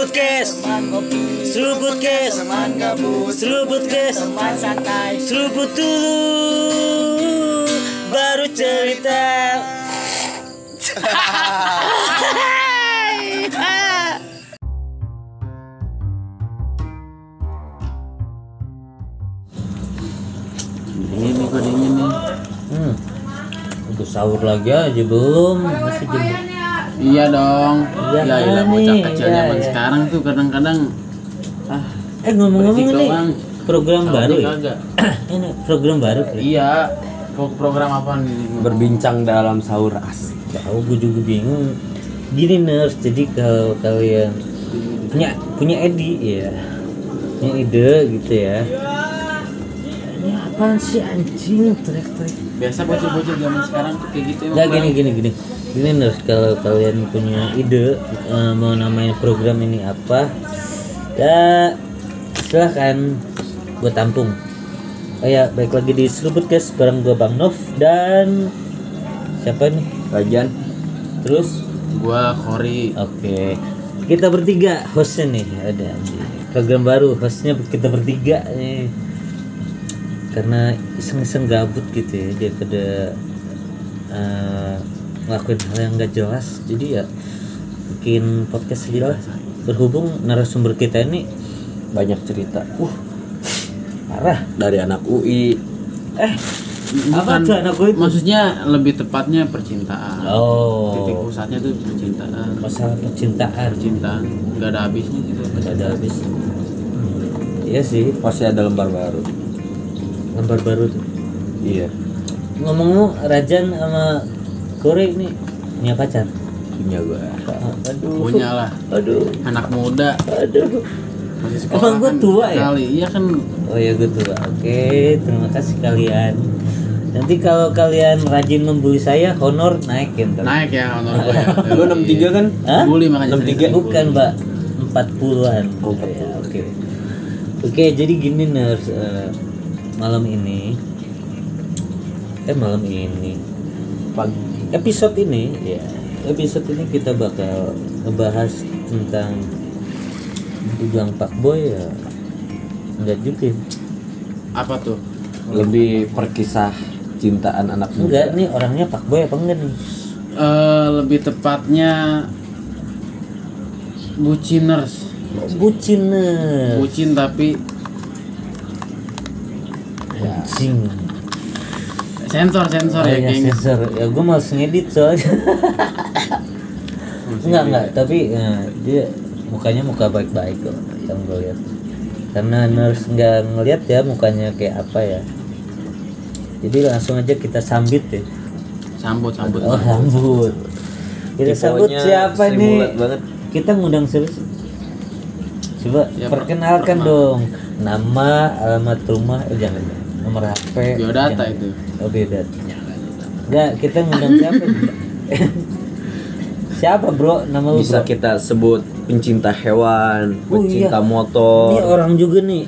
Seruput kes Seruput kes Seruput kes Seruput dulu. Baru cerita. Ini nih kok dingin nih. Hmm. Untuk sahur lagi aja belum. Masih jam Iya dong. Iya Ya ilah nih, bocah kecil iya, zaman iya. sekarang tuh kadang-kadang ah Eh ngomong-ngomong nih. Program baru ya? Ini program baru ya? Iya. Pro- Program apa nih? berbincang dalam sahur asik Tahu gue juga bingung. Gini nurse, jadi kalau kalian punya punya ide ya, punya ide gitu ya. Apaan sih anjing teriak-teriak? Biasa bocah-bocah zaman sekarang tuh kayak gitu. Nggak gini gini gini. Gini nurse, kalau kalian punya ide eh, mau namain program ini apa, ya silahkan gue tampung. Oh ya, baik lagi di Seruput guys, bareng gue Bang Nov dan siapa nih? Rajan Terus Gua Kori. Oke, kita bertiga hostnya nih ada program baru hostnya kita bertiga nih karena iseng-iseng gabut gitu ya daripada eh, ngelakuin hal yang gak jelas. Jadi ya bikin podcast aja lah berhubung narasumber kita ini banyak cerita. Uh parah. Dari anak UI eh apa tuh anak itu? Maksudnya lebih tepatnya percintaan. Titik oh pusatnya tuh percintaan. masalah percintaan. Percintaan. Nggak ada habisnya gitu. Gak ada habis iya sih. Pasti ada lembar baru lembar baru tuh. Iya. Ngomong Rajan sama Kore ini punya pacar? Punya gua. Aduh. Punya lah. aduh. Anak muda. Aduh. Masih sekolah. Emang gua kan tua ya? Kali iya kan. Oh ya gue tua. Oke terima kasih kalian. Nanti kalau kalian rajin membuli saya honor naik ya ntar. naik ya honor gue ya. lu 63 kan? Hah? Bully makanya 63. sering-sering bukan mbak. 40-an Oh, Ya, oke oke. Jadi gini nurse Eh, malam ini. Eh malam ini. Pagi. Episode ini ya episode ini kita bakal ngebahas tentang dibilang pak boy ya. Enggak juga Apa tuh? lebih perkisah cintaan anak enggak muda nih orangnya pak boy apa enggak nih? Eh lebih tepatnya buciners. bucin Bucin tapi bucin sensor sensor oh, ya ya, sensor ya gue males ngedit soalnya enggak enggak tapi ya, dia mukanya muka baik-baik kok yang gue lihat karena nurse nggak ngelihat ya mukanya kayak apa ya jadi langsung aja kita sambit ya Sambut sambut. Oh sambut. Kita sambut siapa? Mulat banget. Kita ngundang siapa sih? Coba Ya, perkenalkan perkenal. dong. Nama, alamat rumah, eh jangan nomor HP. Biodata itu. Oh biodata. Enggak, kita ngundang siapa? siapa bro? Nama lu bisa bro? kita sebut pencinta hewan Oh, pencinta iya. motor Ini orang juga nih.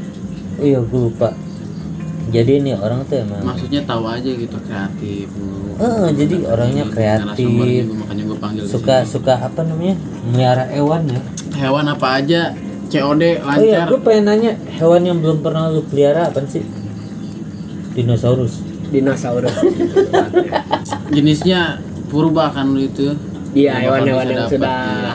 Oh iya, gue lupa. Jadi ini orang tuh emang. Maksudnya tahu aja gitu kreatif. Eh, jadi orangnya kreatif. Narasumbernya, makanya gue panggil Suka suka apa namanya? Melihara hewan ya. hewan apa aja COD Oh iya, lancar. gue pengen nanya hewan yang belum pernah lu pelihara apa sih? Dinosaurus. dinosaurus Jenisnya purba kan lu itu. iya hewan-hewan yang dapat, sudah iya.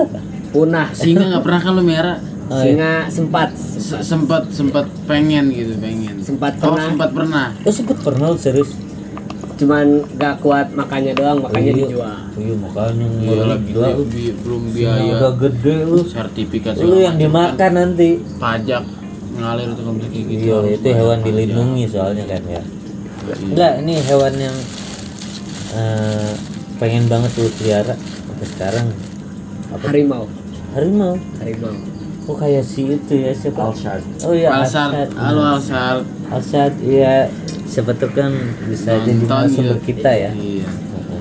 punah Singa nggak pernah kan lu merah? Oh, iya. singa sempat Se- sempat sempat pengen gitu pengen. Sempat Oh pernah. sempat pernah. Oh sempet pernah lu serius? cuman gak kuat makannya doang makanya Iya. dijual Iya makanya Iya lagi gila lu. bi- belum biaya Udah gede lu. sertifikat Lu yang dimakan kan. nanti. pajak ngalir tuh kalau kayak gitu. Iya itu hewan pajak. dilindungi soalnya kan ya. Iya. Enggak, ini hewan yang eh, pengen banget lu pelihara sampai sekarang. Apa? harimau Harimau. harimau Oh kayak si itu ya siapa? Alshad. Oh iya Alshad. halo Alsar. Alshad iya siapa tuh kan bisa jadi Nonton narasumber gitu. kita ya. Iya.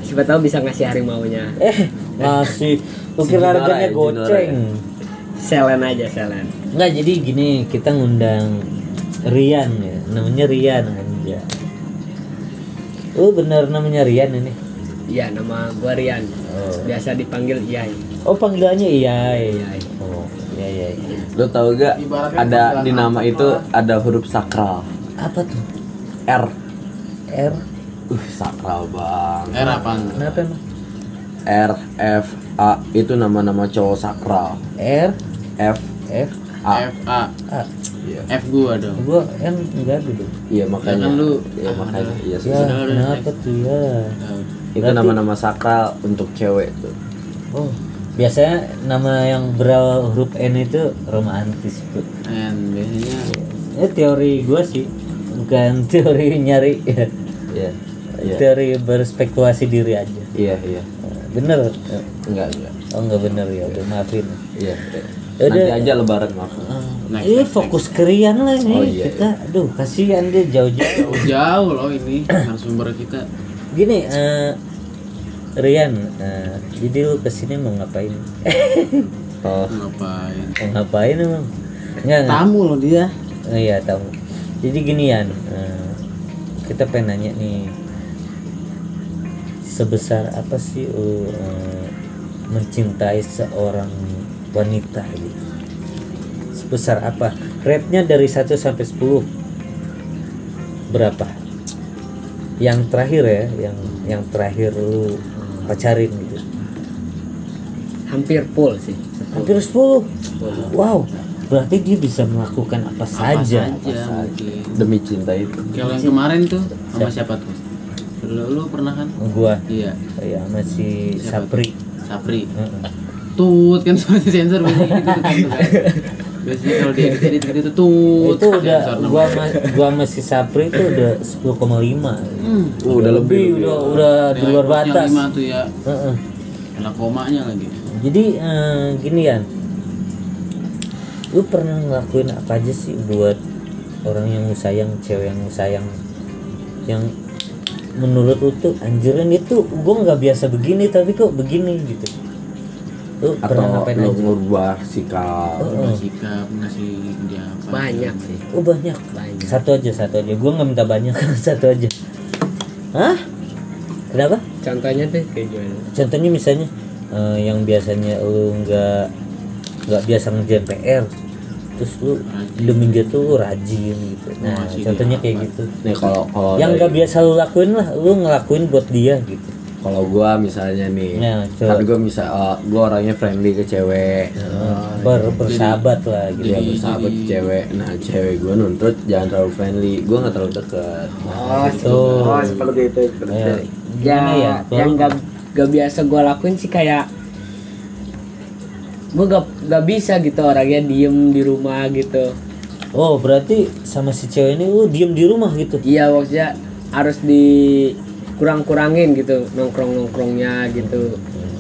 siapa tahu bisa ngasih harimaunya Eh kira Junora harganya ya, Junora goceng. selen aja selen Enggak jadi gini kita ngundang Rian ya namanya Rian aja. Oh bener namanya Rian ini. Iya nama gua Rian. Oh. Biasa dipanggil Iyai. Oh panggilannya iya. Iyai. Oh iya iya. Lo tau gak Ibaratnya ada di nama apa? itu ada huruf sakral Apa tuh? R. R. Uh sakral bang. R apa? Kenapa emang? R F A itu nama-nama cowok sakral. R F F A. F A A. Iya. F gua dong. Gua N enggak dulu. Iya makanya. kan lu- Iya makanya. Iya. Ya susah. Sudah, udah, kenapa tuh ya? Itu nama-nama sakral untuk cewek tuh. Oh biasanya nama yang berawal huruf N itu romantis bro. And biasanya Ini teori gua sih bukan teori nyari Iya. Iya. teori berspekulasi diri aja Iya iya. bener Enggak enggak. oh nggak bener ya udah maafin Iya. iya. Yaudah. Nanti aja lebaran maaf. Next, ini next, fokus kerian lah nih Oh, iya, kita aduh kasihan dia jauh-jauh jauh loh ini narasumber kita. gini eh Rian eh, jadi lu ke sini mau ngapain Oh. Ngapain? mau ngapain emang nggak nggak Tamu loh dia. Oh, iya tahu jadi ginian eh, kita pengen nanya nih sebesar apa sih lu eh, mencintai seorang wanita gitu sebesar apa rate-nya dari 1 sampai 10 berapa yang terakhir ya yang yang terakhir lu pacarin gitu Hampir full sih. hampir 10 wow berarti dia bisa melakukan apa Apa saja saja mungkin. Demi cinta itu. Kalau yang kemarin tuh sama siapa tuh? Lu, lu pernah kan? gua Iya. ya masih Siapa Sapri Sapri. Heeh. Tut kan suara sensor gitu kan. kan. Biasanya kalau dia edit edit itu tut. itu udah gua ma- gua masih Sapri itu udah 10,5 Hmm. Oh, udah lebih. udah udah di luar Yang batas lima tuh ya. Heeh. Kena komanya lagi. jadi eh, gini ya lu pernah ngelakuin apa aja sih buat orang yang lu sayang cewek yang lu sayang yang menurut lu tuh anjuran itu gua nggak biasa begini tapi kok begini gitu lu Atau ngapain lo aja ngubah sikap. Berubah sikap ngasih dia apa? Banyak sih. oh banyak Banyak. satu aja satu aja gua nggak minta banyak satu aja hah kenapa Contohnya tuh kayak gimana? contohnya misalnya eh, yang biasanya lu nggak nggak biasa ngerjain PR terus lu demi dia tuh lu rajin gitu nah Ngasih contohnya kayak apa? gitu Nih kalau kalau yang nggak biasa lu lakuin lah lu ngelakuin buat dia gitu kalau gua misalnya nih, Nah, coba. kan gua misal oh, gua orangnya friendly ke cewek. ber bersahabat lah gitu Dia bersahabat ke cewek. Nah, cewek gua nuntut jangan terlalu friendly. Gua nggak terlalu deket. Oh, Gitu. oh seperti itu. Seperti Ya, Ya, ya? yang gak, gak biasa gue lakuin sih kayak gue gak, gak bisa gitu orangnya diem di rumah gitu. oh berarti sama si cewek ini lu diem di rumah gitu Iya maksudnya harus di kurang-kurangin gitu nongkrong nongkrongnya gitu.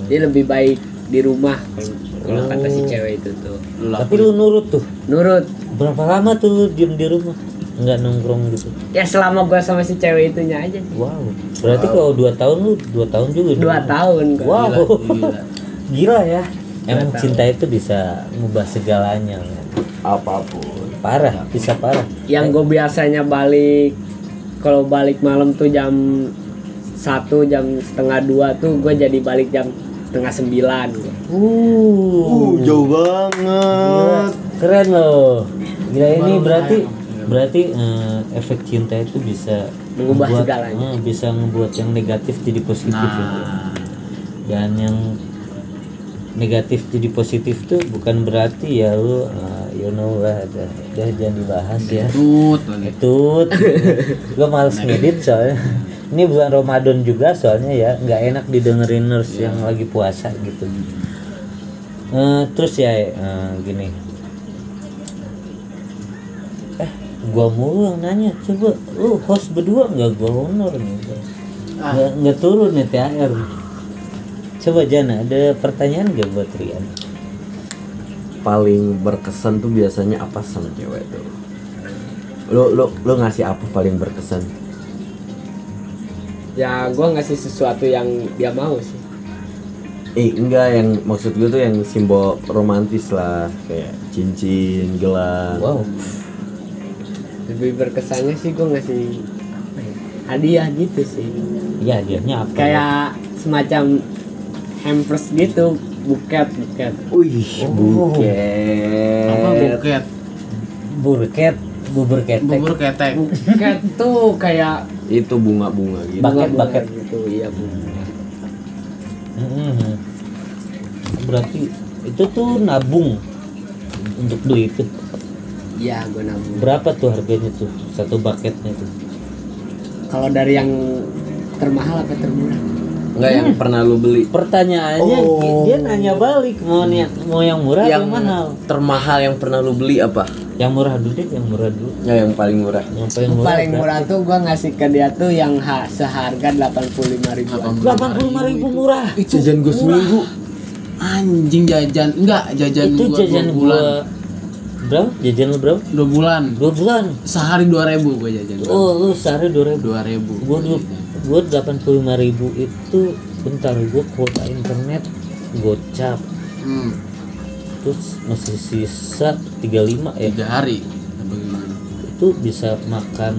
Dia lebih baik di rumah kalau- kalau kata si cewek itu tuh. Tapi lu nurut tuh Nurut. berapa lama tuh lu diem di rumah nggak nongkrong gitu Ya selama gue sama si cewek itunya aja. sih. wow berarti kalau dua tahun lu dua tahun juga Dua dong. tahun gua. wow gila. gila ya emang cinta itu bisa ngubah segalanya men. Apa pun. parah bisa parah yang gue biasanya balik kalau balik malam tuh jam satu jam setengah dua tuh gue jadi balik jam setengah sembilan uh, jauh banget. keren loh gila ini berarti berarti eh, efek cinta itu bisa Mengubah ngebuat- segalanya. eh, bisa ngebuat yang negatif jadi positif ya. Nah, dan yang negatif jadi positif tuh bukan berarti ya lu eh, you know lah udah, udah jangan dibahas ya. Tut itu gue males ngedit soalnya. Ini bulan Ramadan juga soalnya ya nggak enak didengerin nurse yang lagi puasa gitu. Eh, terus ya eh, gini. Eh gua mulu yang nanya coba lu host berdua nggak gua honor nih nggak nggak turun nih THR coba Jana ada pertanyaan gak buat Rian Paling berkesan tuh biasanya apa sama cewek tuh? Lu lu lu ngasih apa paling berkesan? ya gue ngasih sesuatu yang dia mau sih Eh enggak yang maksud gue tuh yang simbol romantis lah kayak cincin, gelang. wow lebih berkesannya sih gue ngasih apa ya, hadiah gitu sih ya hadiahnya apa kayak semacam hampers gitu buket buket Wih, Oh. apa buket. buket burket bubur ketek bubur ketek buket tuh kayak Itu bunga-bunga gitu. Buket, buket. gitu iya bunga Mhm. berarti itu tuh nabung untuk beli itu iya gue nabung berapa tuh harganya tuh satu baketnya tuh kalau dari yang termahal apa termurah Enggak yang pernah lu beli. pertanyaannya Oh. dia nanya balik mau yang mau yang murah atau yang yang mahal? termahal yang pernah lu beli apa? yang murah dulu deh yang murah dulu. Ya yang paling murah. yang paling murah paling murah tuh gue ngasih ke dia tuh yang ha, seharga 85 ribu. delapan puluh lima ribu murah. itu Jajan gue seminggu. anjing jajan enggak jajan itu gua jajan dua bulan. gua berapa? Jajan lu berapa? Dua bulan. Dua bulan? Sehari dua ribu gue jajan. Oh lu sehari dua ribu? Dua ribu. Gua dua puluh lima ribu itu bentar gua kuota internet gocap. Hmm, terus masih sisa 35 ya? Tiga hari. Itu bisa makan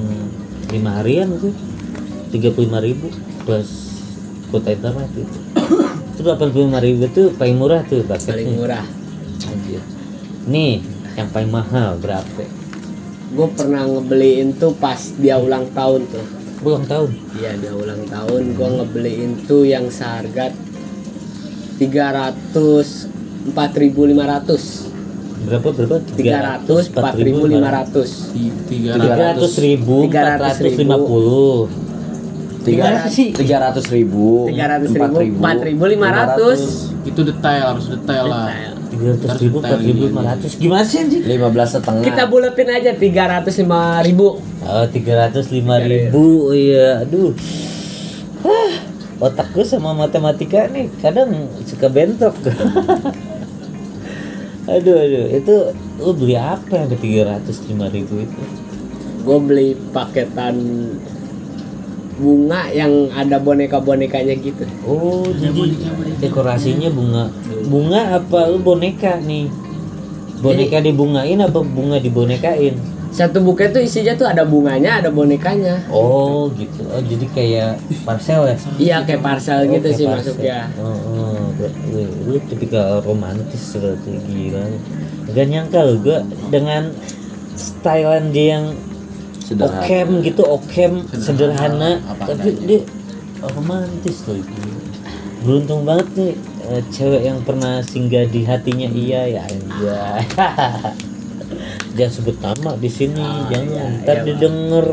lima harian tuh tiga puluh ribu plus kuota internet itu. Itu delapan puluh ribu tuh paling murah tuh paling paketnya murah. Anjir. nih yang paling mahal berapa? Gue pernah ngebeliin tuh pas dia ulang tahun tuh ulang tahun? Iya dia ulang tahun. Gue ngebeliin tuh yang seharga 300 4.500 berapa berapa? 300 4.500 Ti- tiga tiga ratus ribu empat 300 ratus ribu. lima puluh. Tiga sih? tiga ratus ribu. 300 empat ribu 4.500 itu detail harus detail lah. Tiga ratus ribu empat ribu lima ratus. Gimana sih Lima belas setengah. kita buletin aja 305 ribu oh tiga ratus lima ribu iya aduh. Hah, otak gue sama matematika nih kadang suka bentrok. Aduh aduh itu lu beli apa yang ke tiga ratus lima ribu itu? Gue beli paketan bunga yang ada boneka-bonekanya gitu. Oh jadi dekorasinya bunga. Bunga apa? Lu boneka nih. Boneka dibungain apa bunga dibonekain satu buket tuh isinya tuh ada bunganya ada bonekanya oh gitu oh jadi kayak parcel ya iya kayak parcel gitu Oke, sih parcel. masuknya Oh, oh. Wih, lu tipikal romantis berarti gila. Gak nyangka lu gua dengan stylean dia yang Sederhana. okem gitu, okem sederhana, apa tapi adanya. dia romantis loh gila. Beruntung banget nih eh, cewek yang pernah singgah di hatinya iya ya anjay. Jangan sebut nama di sini, jangan. Ntar didengar.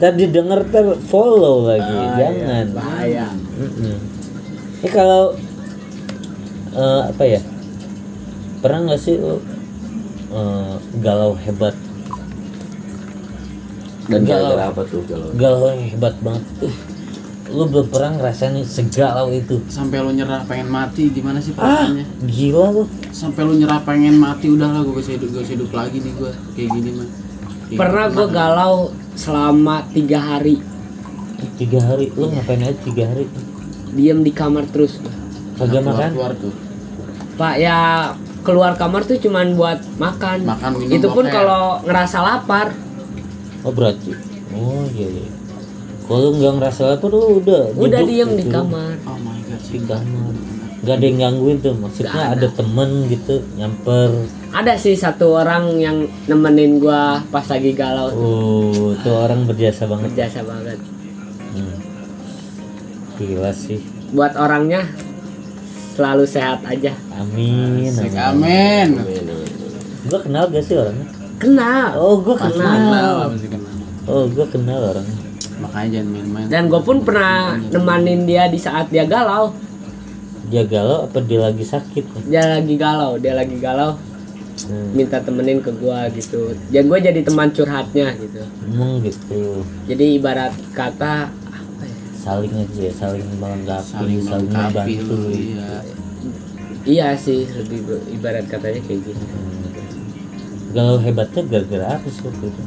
Ntar didengar ter follow lagi, jangan. bahaya Mm-mm. Ini kalau eh, apa ya? Pernah nggak sih lo eh, galau hebat? Dan Galau. gara-gara apa tuh? Galau yang hebat banget. Uh, lu belum pernah ngerasain segalau itu. sampai lu nyerah pengen mati gimana sih Ah, perasaannya gila lu. sampai lu nyerah pengen mati udahlah gue bisa hidup gue hidup lagi nih gue kayak gini mah Kayak pernah gue galau selama tiga hari Tiga hari, lu ngapain aja tiga hari? diem di kamar terus. Kagak keluar makan? keluar tuh pak ya keluar kamar tuh cuman buat makan Makan, minum, itu pun kalau ngerasa lapar Oh berarti. Oh iya iya. Kalau nggak ngerasa lapar lu udah udah duduk diem di gitu. kamar oh my god Di sih kamar. Gak ada yang gangguin tuh. Maksudnya Nggak ada temen gitu nyamper. ada sih satu orang yang nemenin gua pas lagi galau Oh, tuh orang berjasa banget. berjasa banget Hmm. Gila sih. buat orangnya selalu sehat aja Amin. Asik, amin. amin Gua kenal gak sih orangnya? kenal Oh, gua kenal. kenal Oh, gua kenal orangnya. Makanya jangan main-main dan gue pun pernah nemanin dia di saat dia galau Dia galau apa dia lagi sakit? dia lagi galau dia lagi galau Hmm. minta temenin ke gua gitu dan gue jadi teman curhatnya gitu Emang gitu. jadi ibarat kata apa ya? Saling aja, ya, saling melengkapi, saling saling, membantu. lu iya iya sih lebih ibarat katanya kayak gitu Galau hebatnya gara-gara apa sih waktu itu?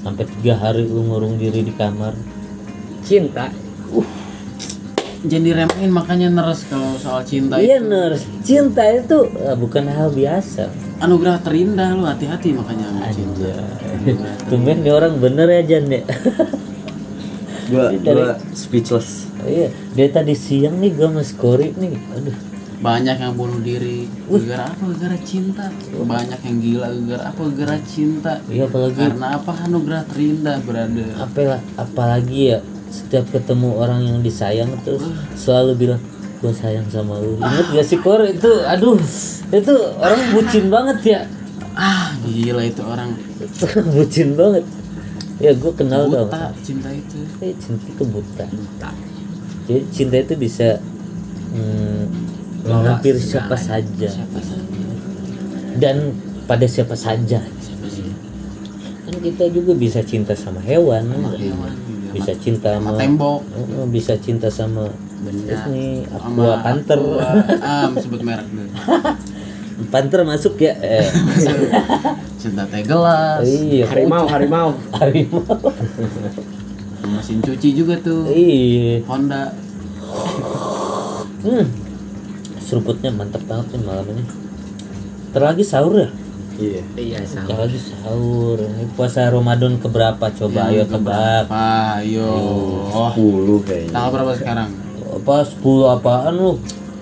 Sampai tiga hari lu ngurung diri di kamar. cinta jangan diremehin makanya neres kalau soal cinta Iya itu. nurse, cinta itu eh, bukan hal biasa. anugerah terindah lu hati-hati makanya sama cinta Tumben nih orang bener ya Jan ya. Gua gua speechless. iya dia tadi siang nih gue mas Kori nih aduh banyak yang bunuh diri. Gara apa? Gara cinta. Banyak yang gila. Gara apa? Gara cinta. Iya apalagi. Karena apa? Anugerah terindah berada apa apalagi ya setiap ketemu orang yang disayang terus selalu bilang gue sayang sama lu. Ingat gak sih Kor? Itu aduh itu orang bucin banget ya. Ah gila itu orang. Bucin banget. Ya gue kenal buta cinta itu. Eh, cinta itu buta. Jadi cinta itu bisa mm, menghampiri siapa saja. Siapa saja. Dan pada siapa saja. Siapa sih kan kita juga bisa cinta sama hewan. Hewan bisa cinta sama sama tembok. Oh, bisa cinta sama Benda. ini aqua panther. ah sebut merek dulu. Panther masuk ya? Eh. Cinta teh gelas iya Harimau, harimau. harimau. Mesin cuci juga tuh. Iya. Honda. Hmm. Seruputnya mantap banget nih malam ini. Terlagi sahur ya? Iya. Iya, sama. terlagi sahur. Ini puasa Ramadan keberapa? Coba ayo tebak. apa yo oh, 10 kayaknya. tanggal berapa sekarang? Apa 10 apaan lu?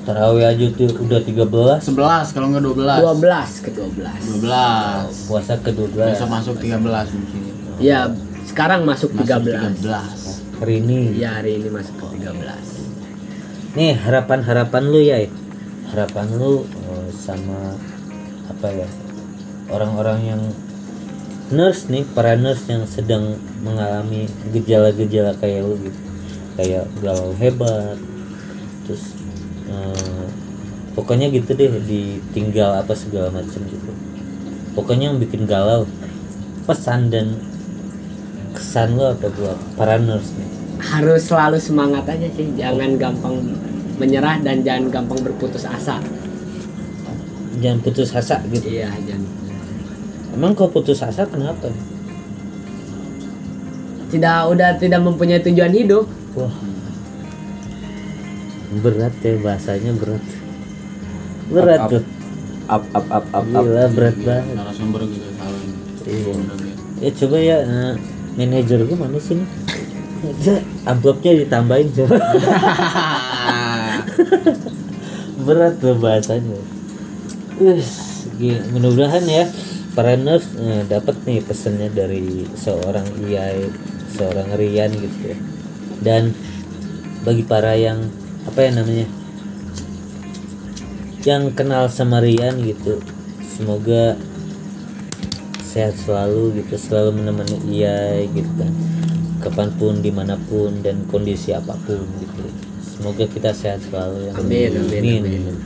Tarawih aja tuh udah 13 11 kalau nggak 12 12 ke 12. 12 puasa ke-12 besok masuk 13 mungkin. Ya, sekarang masuk masuk 13. 13 hari ini. Ya, hari ini masuk ke 13. nih harapan-harapan lu ya harapan lu eh, sama apa ya orang-orang yang nurse nih para nurse yang sedang mengalami gejala-gejala kayak lu gitu. Kayak galau hebat terus eh, pokoknya gitu deh ditinggal apa segala macam gitu. Pokoknya yang bikin galau pesan dan kesan lu apa buat para nurse nih? Harus selalu semangat aja sih, jangan gampang menyerah dan jangan gampang berputus asa. jangan putus asa gitu Iya, jangan. Emang kau putus asa kenapa? Tidak udah tidak mempunyai tujuan hidup. Wah. Berat ya bahasanya berat. Berat Up, up. tuh. Up up up up up. Gila berat banget. narasumber juga salah ini Iya. Ya coba ya eh, manajer gue mana sih nih? Ya, amplopnya ditambahin coba. berat tuh bahasanya. Gila. mudah-mudahan ya para nurse eh, dapat nih pesannya dari seorang Iyai, seorang Rian gitu ya. Dan bagi para yang apa ya namanya? Yang kenal sama Rian gitu. Semoga sehat selalu gitu, selalu menemani Iyai gitu kan. Kapan pun, di mana pun dan kondisi apa pun gitu. Semoga kita sehat selalu ya. Amin, amin, amin.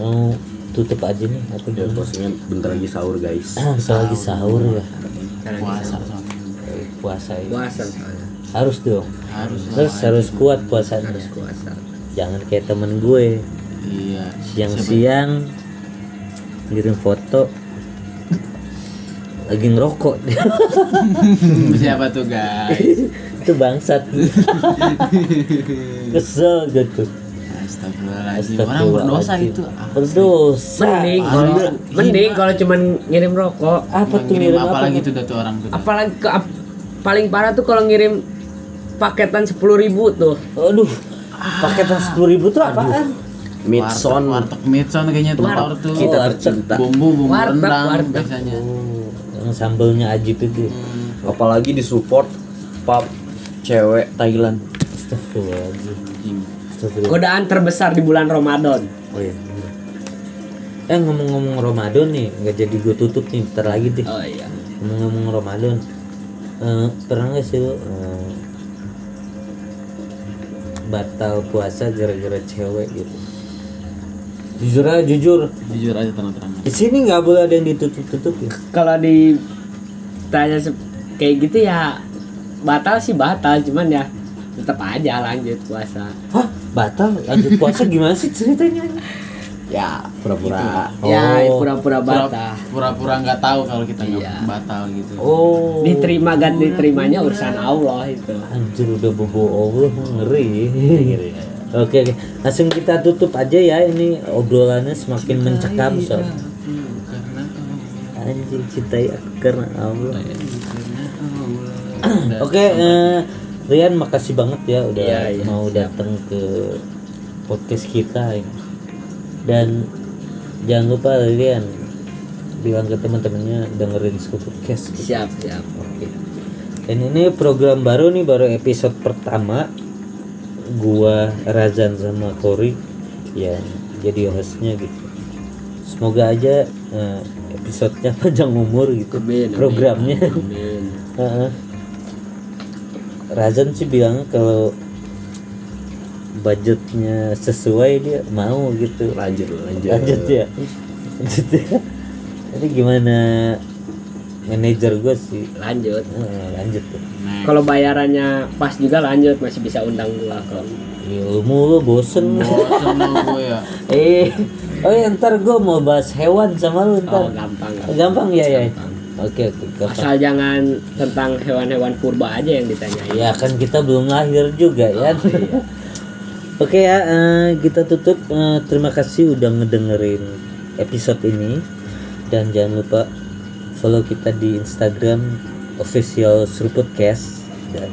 Mau tutup aja nih apa Ya, bosnya bentar lagi sahur guys. Ah, bentar lagi sahur ya. puasa Puasa ya. Puasa. Harus dong. harus. Terus harus kuat puasanya. Harus puasa. Jangan kayak temen gue iya siang-siang ngirim foto lagi ngerokok dia. siapa tuh guys itu bangsat. Kesel gitu Astagfirullahaladzim. Orang berdosa itu. Ah. berdosa. Mending kalau mending kalau cuman ngirim rokok. apa tuh ngirim ngirim apa lagi tuh? dah tuh orang tuh. Apalagi ke, ap- paling parah tuh kalau ngirim paketan 10.000 ribu tuh. aduh. Paketan sepuluh ribu tuh apaan? Midson. warteg midson kayaknya tuh War- tuh. Kita tercinta. bumbu bumbu Warteg, rendang warteg. biasanya. Oh, yang sambelnya ajib itu. Hmm, Apalagi disupport pub cewek Thailand. Astagfirullahaladzim. Godaan terbesar di bulan Ramadan. Oh iya. Eh ngomong-ngomong Ramadan nih, nggak jadi gue tutup nih, ntar lagi deh. Oh iya. Ngomong-ngomong Ramadan, eh, pernah nggak sih lo eh, batal puasa gara-gara cewek gitu? Jujur aja, jujur. jujur aja terang-terangan Di sini nggak boleh ada yang ditutup-tutupin. Kalau ditanya se- kayak gitu ya batal sih batal, cuman ya tetap aja lanjut puasa. Hah? Batal? Lanjut puasa gimana sih ceritanya? Ya, pura-pura. Ya Oh. pura-pura Pura- batal. pura-pura nggak tahu kalau kita nggak Iya. batal gitu Oh. Diterima gak diterimanya urusan Allah itu. Anjir udah bobo Allah ngeri. Oke oke, langsung kita tutup aja ya ini obrolannya semakin mencekam karena Anjir cintai aku karena Allah. Karena Allah Udah. Oke, eh, Rian makasih banget ya udah Iya, iya, mau datang ke podcast kita ini. Dan jangan lupa Rian bilang ke teman-temannya dengerin Scoop Podcast. siap siap Oke. Dan ini program baru nih, baru episode pertama. Gua Razan sama Kori yang jadi hostnya gitu. Semoga aja eh, episodenya panjang umur gitu. Amin, amin. Programnya. amin. Razan sih bilang kalau budgetnya sesuai dia mau gitu. lanjut lanjut Lanjut ya. Lanjut ya. Jadi gimana manajer gue sih lanjut Eh, lanjut tuh. Kalau bayarannya pas juga lanjut masih bisa undang gua kalau ilmu lu bosen. Bosen lu gue ya. eh oh ya ntar gue mau bahas hewan sama lu ntar oh gampang gampang ya ya oke oke gampang asal jangan tentang hewan-hewan purba aja yang ditanyain. Ya kan kita belum lahir juga ya. Iya. oke ya eh, kita tutup. Eh, terima kasih udah ngedengerin episode ini. Dan jangan lupa follow kita di Instagram official Seruputcast dan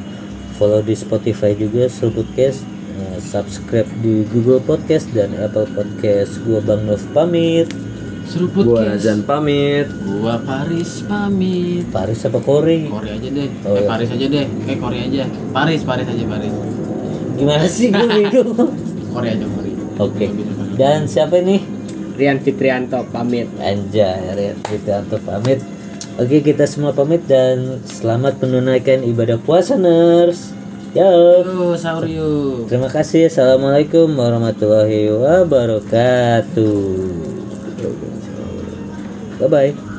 follow di Spotify juga Seruputcast Eh, subscribe di Google Podcast dan Apple Podcast. Gua Bang Nov pamit Seruput gua pamit Gua Paris pamit. Paris apa Kori Kori aja deh. Oh, eh iya. Paris aja deh. Eh Kori aja. Paris, Paris aja Paris. gimana sih gue bingung Kori aja Kori. oke Kori. dan siapa ini Rian Fitrianto pamit Anjay, Rian Fitrianto pamit. Oke, kita semua pamit dan selamat menunaikan ibadah puasa, nurse. Yo. Yo, sahur yuk. Terima kasih. Assalamualaikum warahmatullahi wabarakatuh. Bye-bye.